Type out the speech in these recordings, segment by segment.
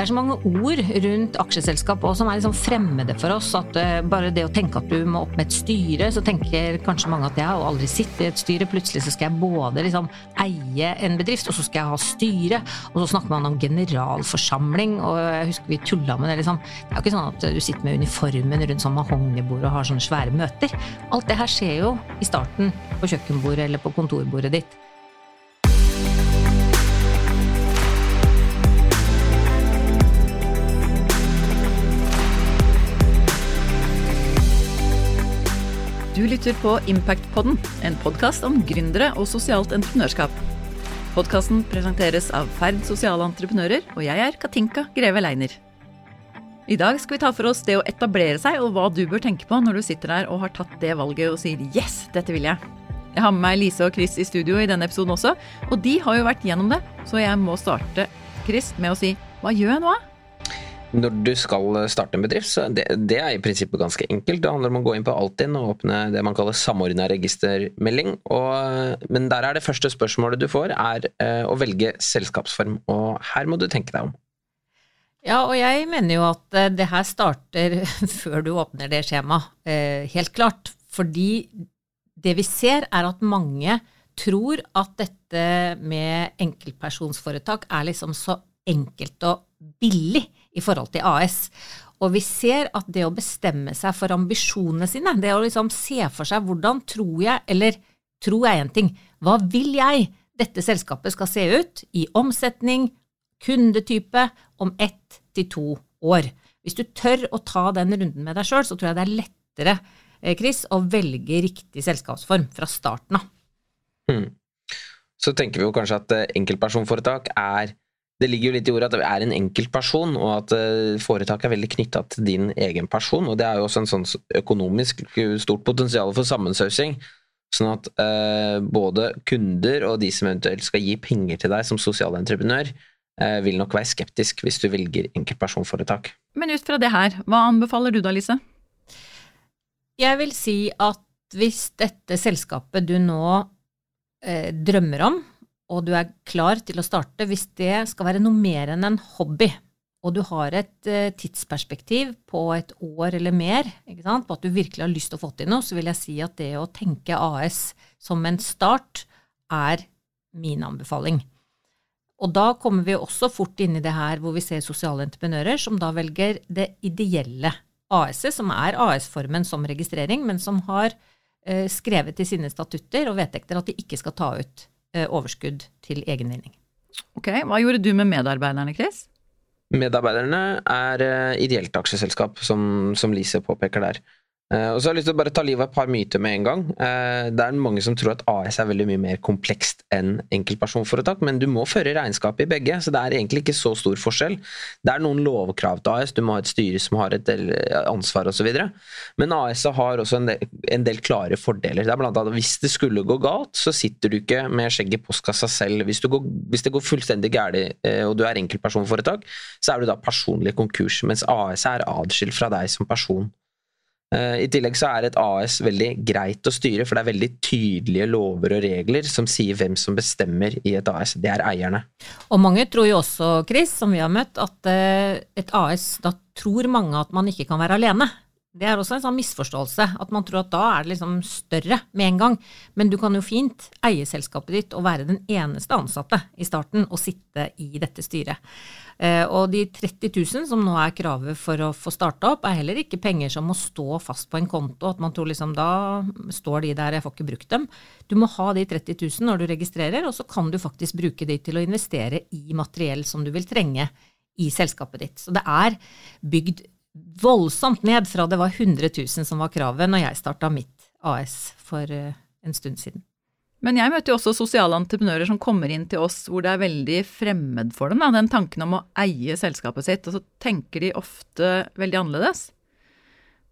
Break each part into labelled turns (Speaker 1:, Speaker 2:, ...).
Speaker 1: det er så mange ord rundt aksjeselskap også, som er liksom fremmede for oss. At uh, bare det å tenke at du må opp med et styre, så tenker kanskje mange at jeg har aldri sittet i et styre. Plutselig så skal jeg både liksom eie en bedrift, og så skal jeg ha styre. Og så snakker man om generalforsamling, og jeg husker vi tulla med det liksom. Det er jo ikke sånn at du sitter med uniformen rundt sånn mahognibord og har sånne svære møter. Alt det her skjer jo i starten på kjøkkenbordet eller på kontorbordet ditt.
Speaker 2: Du lytter på Impactpodden, en podkast om gründere og sosialt entreprenørskap. Podkasten presenteres av Ferd sosiale entreprenører, og jeg er Katinka Greve Leiner. I dag skal vi ta for oss det å etablere seg, og hva du bør tenke på når du sitter der og har tatt det valget og sier 'yes, dette vil jeg'. Jeg har med meg Lise og Chris i studio i denne episoden også, og de har jo vært gjennom det, så jeg må starte Chris, med å si 'hva gjør jeg nå'?
Speaker 3: Når du skal starte en bedrift, så det, det er i prinsippet ganske enkelt. Det handler om å gå inn på Altinn og åpne det man kaller samordna registermelding. Og, men der er det første spørsmålet du får, er eh, å velge selskapsform. Og her må du tenke deg om.
Speaker 1: Ja, og jeg mener jo at eh, det her starter før du åpner det skjemaet, eh, helt klart. Fordi det vi ser, er at mange tror at dette med enkeltpersonsforetak er liksom så enkelt og billig i forhold til AS. Og vi ser at det å bestemme seg for ambisjonene sine, det å liksom se for seg hvordan tror jeg, eller tror jeg en ting, hva vil jeg dette selskapet skal se ut i omsetning, kundetype, om ett til to år. Hvis du tør å ta den runden med deg sjøl, så tror jeg det er lettere, eh, Chris, å velge riktig selskapsform fra starten av.
Speaker 3: Hmm. Så tenker vi jo kanskje at eh, enkeltpersonforetak er det ligger jo litt i ordet at det er en enkeltperson, og at eh, foretaket er veldig knytta til din egen person. og Det er jo også en sånn økonomisk stort potensial for sammensausing. Sånn at eh, både kunder og de som eventuelt skal gi penger til deg som sosialentreprenør, eh, vil nok være skeptisk hvis du velger enkeltpersonforetak.
Speaker 2: Men ut fra det her, hva anbefaler du da, Lise?
Speaker 1: Jeg vil si at hvis dette selskapet du nå eh, drømmer om, og du er klar til å starte, hvis det skal være noe mer enn en hobby, og du har et uh, tidsperspektiv på et år eller mer, på at du virkelig har lyst til å få til noe, så vil jeg si at det å tenke AS som en start er min anbefaling. Og da kommer vi også fort inn i det her hvor vi ser sosiale entreprenører som da velger det ideelle AS-et, som er AS-formen som registrering, men som har uh, skrevet i sine statutter og vedtekter at de ikke skal ta ut. Eh, overskudd til egenvinning.
Speaker 2: Ok, Hva gjorde du med medarbeiderne, Chris?
Speaker 3: Medarbeiderne er uh, ideelt aksjeselskap, som, som Lise påpeker der. Uh, og så har jeg lyst til å bare ta livet av et par myter med en gang. Uh, det er mange som tror at AS er veldig mye mer komplekst enn enkeltpersonforetak, men du må føre regnskap i begge, så det er egentlig ikke så stor forskjell. Det er noen lovkrav til AS, du må ha et styre som har et del ansvar osv. Men AS har også en del, en del, klare fordeler. Det er blant annet at Hvis det skulle gå galt, så sitter du ikke med skjegget i postkassa selv. Hvis, går, hvis, det går fullstendig galt uh, og du er enkeltpersonforetak, så er du da personlig konkurs, mens AS er adskilt fra deg som person. Eh, I tillegg så er et AS veldig greit å styre, for det er veldig tydelige lover og regler som sier hvem som bestemmer i et AS. Det er eierne.
Speaker 1: Og mange tror jo også, Chris, som vi har møtt, at eh, et AS, da tror mange at man ikke kan være alene. Det er også en sånn misforståelse, at man tror at da er det liksom større med en gang. Men du kan jo fint eie selskapet ditt og være den eneste ansatte i starten og sitte i dette styret. Eh, og de 30 000 som nå er kravet for å få starta opp, er heller ikke penger som må stå fast på en konto, at man tror liksom da står de der, jeg får ikke brukt dem. Du må ha de 30 000 når du registrerer, og så kan du faktisk bruke de til å investere i materiell som du vil trenge i selskapet ditt. Så det er bygd voldsomt ned fra det var 100 000 som var kravet når jeg starta mitt AS for eh, en stund siden.
Speaker 2: Men jeg møter jo også sosiale entreprenører som kommer inn til oss hvor det er veldig fremmed for dem, da, den tanken om å eie selskapet sitt, og så tenker de ofte veldig annerledes.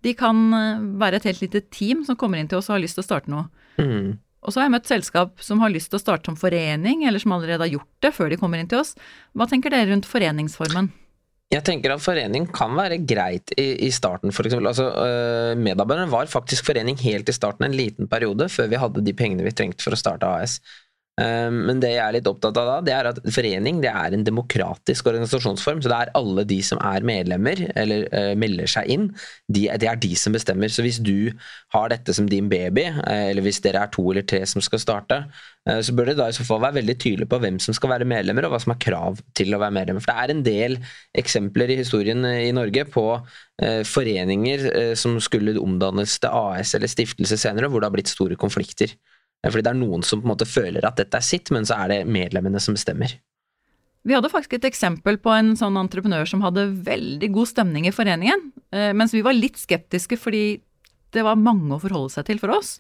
Speaker 2: De kan eh, være et helt lite team som kommer inn til oss og har lyst til å starte noe. Mm. Og så har jeg møtt selskap som har lyst til å starte som forening, eller som allerede har gjort det før de kommer inn til oss. Hva tenker dere rundt foreningsformen?
Speaker 3: Jeg tenker at forening kan være greit i, i starten, f.eks. Altså, øh, Medarbeiderne var faktisk forening helt i starten, en liten periode, før vi hadde de pengene vi trengte for å starte AS. Eh, men det jeg er litt opptatt av da, det er at forening det er en demokratisk organisasjonsform. Så det er alle de som er medlemmer, eller uh, melder seg inn, de, det er de som bestemmer. Så hvis du har dette som din baby, uh, eller hvis dere er to eller tre som skal starte, uh, så bør dere da i så fall være veldig tydelige på hvem som skal være medlemmer, og hva som er krav til å være medlemmer. For det er en del eksempler i historien i Norge på foreninger som skulle omdannes til AS eller stiftelse senere, hvor det har blitt store konflikter. Fordi det er noen som på en måte føler at dette er sitt, men så er det medlemmene som bestemmer.
Speaker 2: Vi hadde faktisk et eksempel på en sånn entreprenør som hadde veldig god stemning i foreningen, eh, mens vi var litt skeptiske fordi det var mange å forholde seg til for oss.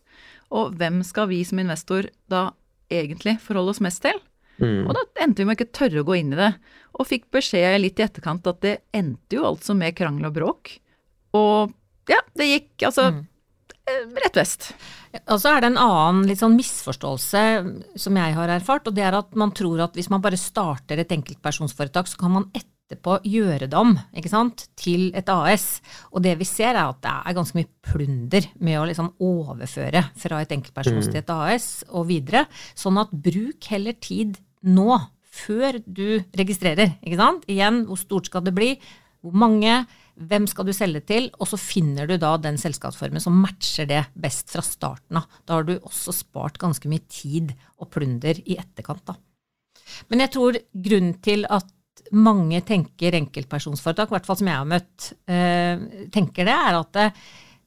Speaker 2: Og hvem skal vi som investor da egentlig forholde oss mest til? Mm. Og da endte vi med ikke tørre å gå inn i det, og fikk beskjed litt i etterkant at det endte jo altså med krangel og bråk. Og ja, det gikk altså mm. Eh, rett vest.
Speaker 1: Og så er det en annen litt sånn misforståelse som jeg har erfart, og det er at man tror at hvis man bare starter et enkeltpersonsforetak, så kan man etterpå gjøre det om ikke sant, til et AS. Og det vi ser, er at det er ganske mye plunder med å liksom overføre fra et enkeltpersons mm. til et AS og videre. Sånn at bruk heller tid nå, før du registrerer. ikke sant? Igjen, hvor stort skal det bli? Hvor mange? Hvem skal du selge til? Og så finner du da den selskapsformen som matcher det best fra starten av. Da har du også spart ganske mye tid og plunder i etterkant, da. Men jeg tror grunnen til at mange tenker enkeltpersonsforetak, i hvert fall som jeg har møtt, eh, tenker det, er at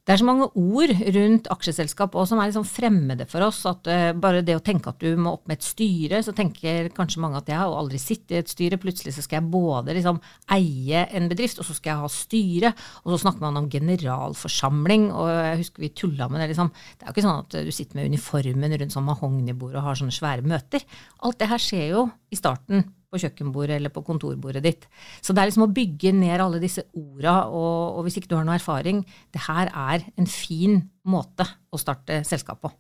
Speaker 1: det, er så mange ord rundt aksjeselskap også som er liksom fremmede for oss. at uh, Bare det å tenke at du må opp med et styre, så tenker kanskje mange at jeg har aldri sittet i et styre. Plutselig så skal jeg både liksom eie en bedrift, og så skal jeg ha styre. Og så snakker man om generalforsamling, og jeg husker vi tulla med det. liksom. Det er jo ikke sånn at du sitter med uniformen rundt sånn mahognibord og har sånne svære møter. Alt det her skjer jo i starten på kjøkkenbordet eller på kontorbordet ditt. Så det er liksom å bygge ned alle disse orda, og, og hvis ikke du har noe erfaring, det her er en fin måte å starte selskap på.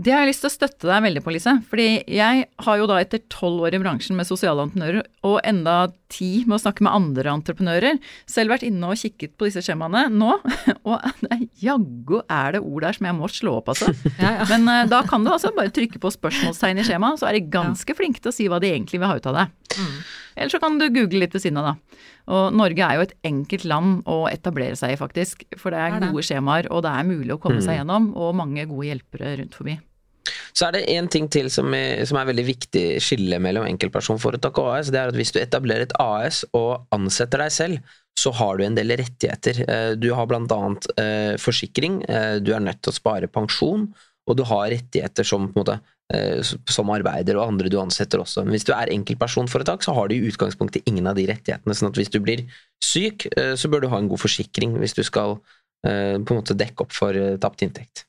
Speaker 2: Det har jeg lyst til å støtte deg veldig på, Lise. Fordi jeg har jo da etter tolv år i bransjen med sosiale entreprenører, og enda ti med å snakke med andre entreprenører, selv vært inne og kikket på disse skjemaene nå. Og jaggu er det ord der som jeg må slå opp, altså. Ja, ja. Men uh, da kan du altså bare trykke på spørsmålstegn i skjemaet, så er de ganske flinke til å si hva de egentlig vil ha ut av det. Mm. Eller så kan du google litt ved siden av, da. Og Norge er jo et enkelt land å etablere seg i, faktisk. For det er, gode skjemaer, og det er mulig å komme mm. seg gjennom, og mange gode hjelpere rundt forbi.
Speaker 3: Så er det én ting til som er, som er, veldig viktig skille mellom enkeltpersonforetak og AS. Det er at hvis du etablerer et AS og ansetter deg selv, så har du en del rettigheter. Eh, du har bl.a. Eh, forsikring, eh, du er nødt til å spare pensjon, og du har rettigheter som, måte, som arbeider og andre du ansetter også. Men hvis du er enkeltpersonforetak, så har du i utgangspunktet ingen av de rettighetene. sånn at hvis du blir syk, så bør du ha en god forsikring hvis du skal på en måte dekke opp for tapt inntekt.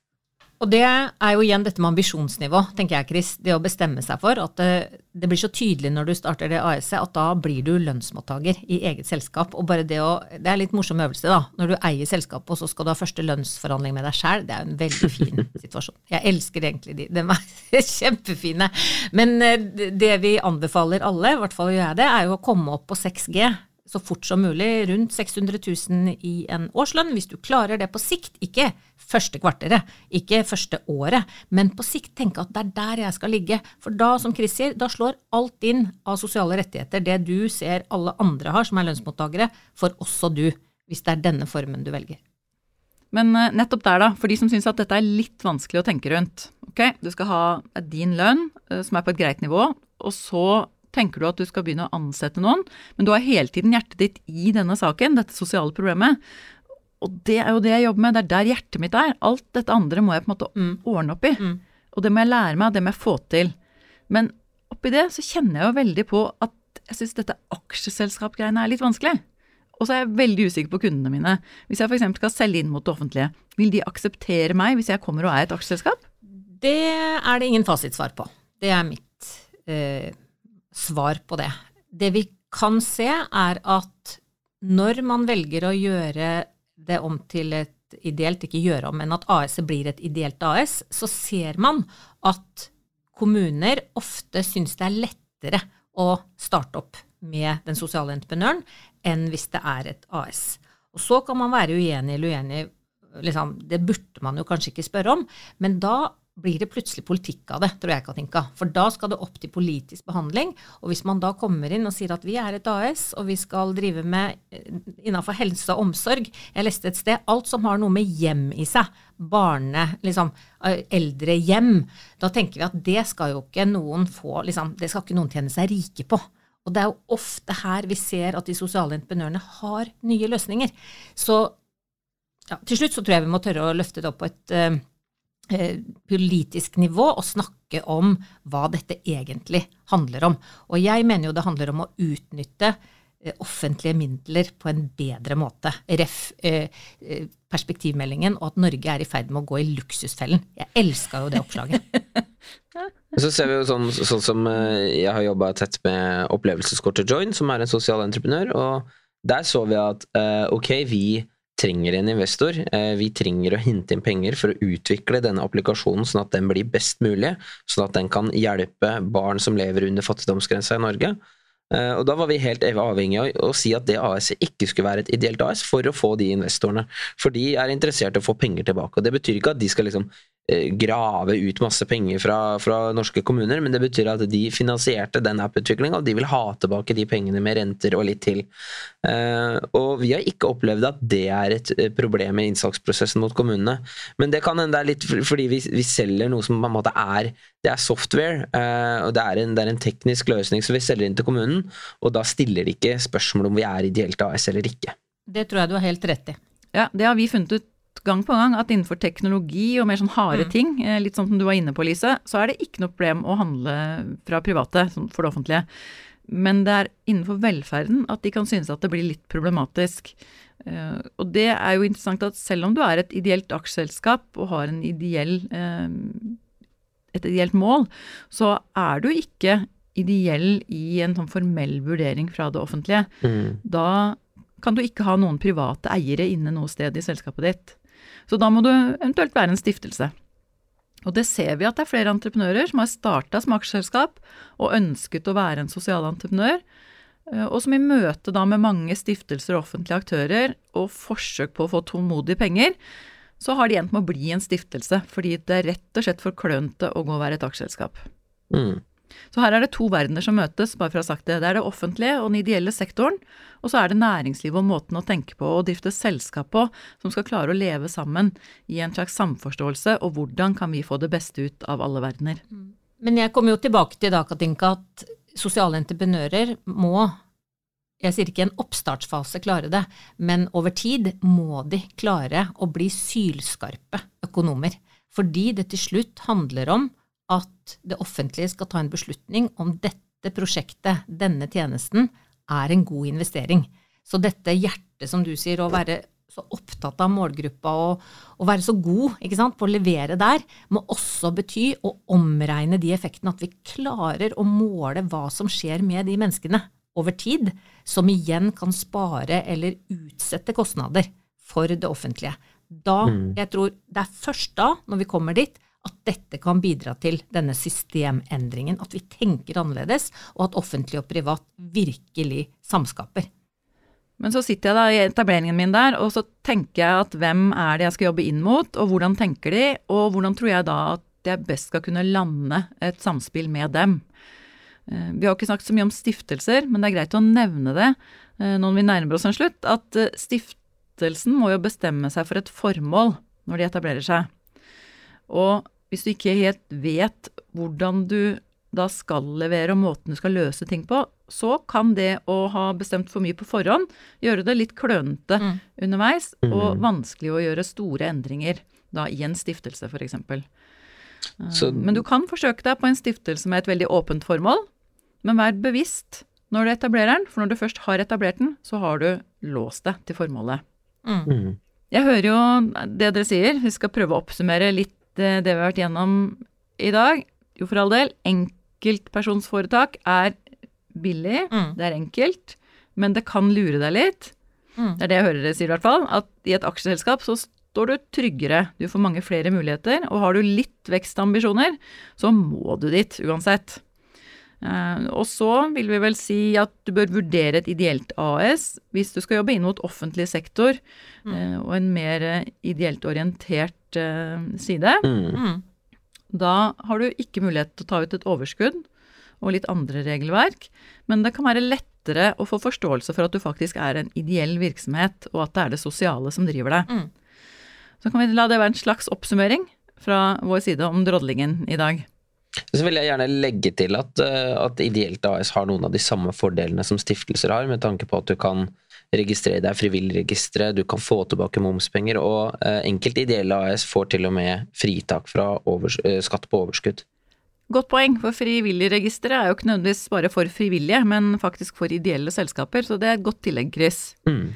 Speaker 1: Og det er jo igjen dette med ambisjonsnivå, tenker jeg, Chris. Det å bestemme seg for at det, det blir så tydelig når du starter det AS-et, at da blir du lønnsmottaker i eget selskap. Og bare det å Det er litt morsom øvelse, da. Når du eier selskapet, og så skal du ha første lønnsforhandling med deg sjæl. Det er jo en veldig fin situasjon. Jeg elsker egentlig de. De er kjempefine. Men eh, det vi anbefaler alle, i hvert fall gjør jeg det, er jo å komme opp på 6G så fort som mulig, rundt 600 000 i en årslønn. Hvis du klarer det på sikt, ikke første kvarteret, ikke første året, men på sikt tenke at det er der jeg skal ligge. For da, som Chris sier, da slår alt inn av sosiale rettigheter, det du ser alle andre har som er lønnsmottakere, for også du, hvis det er denne formen du velger.
Speaker 2: Men uh, nettopp der, da, for de som syns at dette er litt vanskelig å tenke rundt. Ok, du skal ha din lønn, uh, som er på et greit nivå, og så tenker du at du skal begynne å ansette noen, men du har hele tiden hjertet ditt i denne saken, dette sosiale problemet. Og det er jo det jeg jobber med, det er der hjertet mitt er. Alt dette andre må jeg på en måte mm. ordne opp i. Mm. Og det må jeg lære meg, det må jeg få til. Men oppi det så kjenner jeg jo veldig på at jeg syns dette aksjeselskapgreiene er litt vanskelig. Og så er jeg veldig usikker på kundene mine. Hvis jeg f.eks. skal selge inn mot det offentlige, vil de akseptere meg hvis jeg kommer og er et aksjeselskap?
Speaker 1: Det er det ingen fasitsvar på. Det er mitt eh, svar på det. Det vi kan se, er at når man velger å gjøre det om til et ideelt, ikke gjøre om, men at AS-et blir et ideelt AS, så ser man at kommuner ofte syns det er lettere å starte opp med den sosiale entreprenøren enn hvis det er et AS. Og så kan man være uenig eller uenig, liksom, det burde man jo kanskje ikke spørre om, men da blir det plutselig politikk av det, tror jeg, Katinka. For da skal det opp til politisk behandling. Og hvis man da kommer inn og sier at vi er et AS, og vi skal drive med eh, innenfor helse og omsorg Jeg leste et sted alt som har noe med hjem i seg, barne, liksom, eh, eldrehjem, da tenker vi at det skal jo ikke noen få liksom, Det skal ikke noen tjene seg rike på. Og det er jo ofte her vi ser at de sosiale entreprenørene har nye løsninger. Så ja, til slutt så tror jeg vi må tørre å løfte det opp på et uh, politisk nivå og snakke om hva dette egentlig handler om. Og jeg mener jo det handler om å utnytte uh, offentlige midler på en bedre måte. Ref. Uh, perspektivmeldingen og at Norge er i ferd med å gå i luksusfellen. Jeg elska jo det oppslaget.
Speaker 3: Så ser vi jo sånn, sånn som Jeg har jobba tett med opplevelseskortet Join, som er en sosial entreprenør, og der så vi at ok, vi trenger en investor. Eh, vi trenger å hente inn penger for å utvikle denne applikasjonen sånn at den blir best mulig, sånn at den kan hjelpe barn som lever under fattigdomsgrensa i Norge. Eh, og Da var vi helt avhengig av å si at det AS-et ikke skulle være et ideelt AS for å få de investorene. For de er interessert i å få penger tilbake. og Det betyr ikke at de skal liksom grave ut masse penger fra, fra, norske kommuner, men det betyr at de finansierte den app-utviklinga, og de vil ha tilbake de pengene med renter og litt til. Uh, og vi har ikke opplevd at det er et eh, problem i innsalgsprosessen mot kommunene. Men det kan hende det er litt fordi vi, vi, selger noe som på en måte er det er software, uh, og det er, en, det er, en, teknisk løsning som vi selger inn til kommunen, og da stiller de ikke spørsmål om vi er ideelt AS eller ikke.
Speaker 1: Det tror jeg du har helt rett i.
Speaker 2: Ja, det har vi funnet ut gang på gang at innenfor teknologi og mer sånn harde mm. ting, eh, litt sånn som du var inne på, Lise, så er det ikke noe problem å handle fra private for det offentlige. Men det er innenfor velferden at de kan synes at det blir litt problematisk. Uh, og det er jo interessant at selv om du er et ideelt aksjeselskap og har en ideell, uh, et ideelt mål, så er du ikke ideell i en sånn formell vurdering fra det offentlige. Mm. Da kan du ikke ha noen private eiere inne noe sted i selskapet ditt. Så da må du eventuelt være en stiftelse. Og det ser vi at det er flere entreprenører som har starta som aksjeselskap og ønsket å være en sosial entreprenør, eh, og som i møte da med mange stiftelser og offentlige aktører og forsøk på å få tålmodige penger, så har de endt med å bli en stiftelse, fordi det er rett og slett for klønete å gå og være et aksjeselskap. Mm. Så her er det to verdener som møtes, bare for å ha sagt det. Det er det offentlige og den ideelle sektoren, og så er det næringslivet og måten å tenke på og drifte selskap på som skal klare å leve sammen i en slags samforståelse, og hvordan kan vi få det beste ut av alle verdener. Mm.
Speaker 1: Men jeg kommer jo tilbake til da, Katinka, at sosiale entreprenører må jeg sier ikke i en oppstartsfase klare det, men over tid må de klare å bli sylskarpe økonomer. Fordi det til slutt handler om at det offentlige skal ta en beslutning om dette prosjektet, denne tjenesten, er en god investering. Så dette hjertet, som du sier, å være så opptatt av målgruppa og, og være så god sant, på å levere der, må også bety å omregne de effektene. At vi klarer å måle hva som skjer med de menneskene over tid, som igjen kan spare eller utsette kostnader for det offentlige. Da, mm. jeg tror Det er først da, når vi kommer dit, at dette kan bidra til denne systemendringen. At vi tenker annerledes, og at offentlig og privat virkelig samskaper.
Speaker 2: Men så sitter jeg da i etableringen min der, og så tenker jeg at hvem er det jeg skal jobbe inn mot, og hvordan tenker de, og hvordan tror jeg da at jeg best skal kunne lande et samspill med dem. Eh, vi har ikke snakket så mye om stiftelser, men det er greit å nevne det eh, når vi nærmer oss en slutt, at eh, stiftelsen må jo bestemme seg for et formål når de etablerer seg. Og hvis du ikke helt vet hvordan du da skal levere og måten du skal løse ting på, så kan det å ha bestemt for mye på forhånd gjøre det litt klønete mm. underveis, og mm. vanskelig å gjøre store endringer da i en stiftelse, f.eks. Så, eh, men du kan forsøke deg på en stiftelse med et veldig åpent formål, men vær bevisst når du etablerer den, for når du først har etablert den, så har du låst det til formålet. Mm. mm. Jeg hører jo det dere sier, vi skal prøve å oppsummere litt det, det vi har vært gjennom i dag. Jo, for all del, enkeltpersonsforetak er billig, mm. det er enkelt, men det kan lure deg litt. Mm. Det er det jeg hører dere sier, i hvert fall. At i et aksjeselskap så står du tryggere, du får mange flere muligheter, og har du litt vekstambisjoner, så må du dit uansett. Uh, og så vil vi vel si at du bør vurdere et ideelt AS hvis du skal jobbe inn mot offentlig sektor mm. uh, og en mer ideelt orientert side. Mm. mm. Da har du ikke mulighet til å ta ut et overskudd og litt andre regelverk, men det kan være lettere å få forståelse for at du faktisk er en ideell virksomhet, og at det er det sosiale som driver deg.
Speaker 1: Mm.
Speaker 2: Så kan vi la det være en slags oppsummering fra vår side om drodlingen i dag.
Speaker 3: Så vil jeg gjerne legge til at, eh, at Ideelt AS har noen av de samme fordelene som stiftelser har, med tanke på at du kan registrere deg Frivilligregisteret, du kan få tilbake momspenger, og eh, enkelte ideelle AS får til og med fritak fra overs eh, skatt på overskudd.
Speaker 2: Godt poeng, for Frivilligregisteret er jo ikke nødvendigvis bare for frivillige, men faktisk for ideelle selskaper, så det er et godt tillegg, Chris.
Speaker 3: Mm.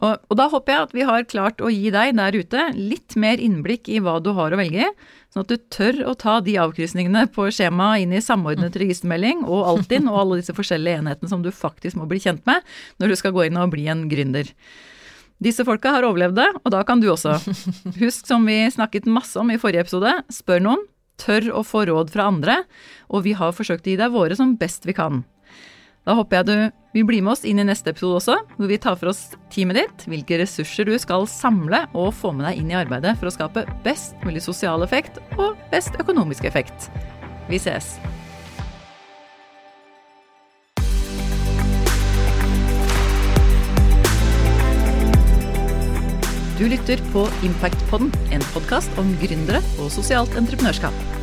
Speaker 2: Og, og, da håper jeg at vi har klart å gi deg der ute litt mer innblikk i hva du har å velge i, sånn at du tør å ta de avkrysningene på skjemaet inn i samordnet registermelding og Altinn og alle disse forskjellige enhetene som du faktisk må bli kjent med når du skal gå inn og bli en gründer. Disse folka har overlevd det, og da kan du også. Husk som vi snakket masse om i forrige episode, spør noen, tør å få råd fra andre, og vi har forsøkt å gi deg våre som best vi kan. Da håper jeg du vil bli med oss inn i neste episode også, hvor vi tar for oss teamet ditt, hvilke ressurser du skal samle og få med deg inn i arbeidet for å skape best mulig sosial effekt og best økonomisk effekt. Vi ses! Du lytter på Impactpodden, en podkast om gründere og sosialt entreprenørskap.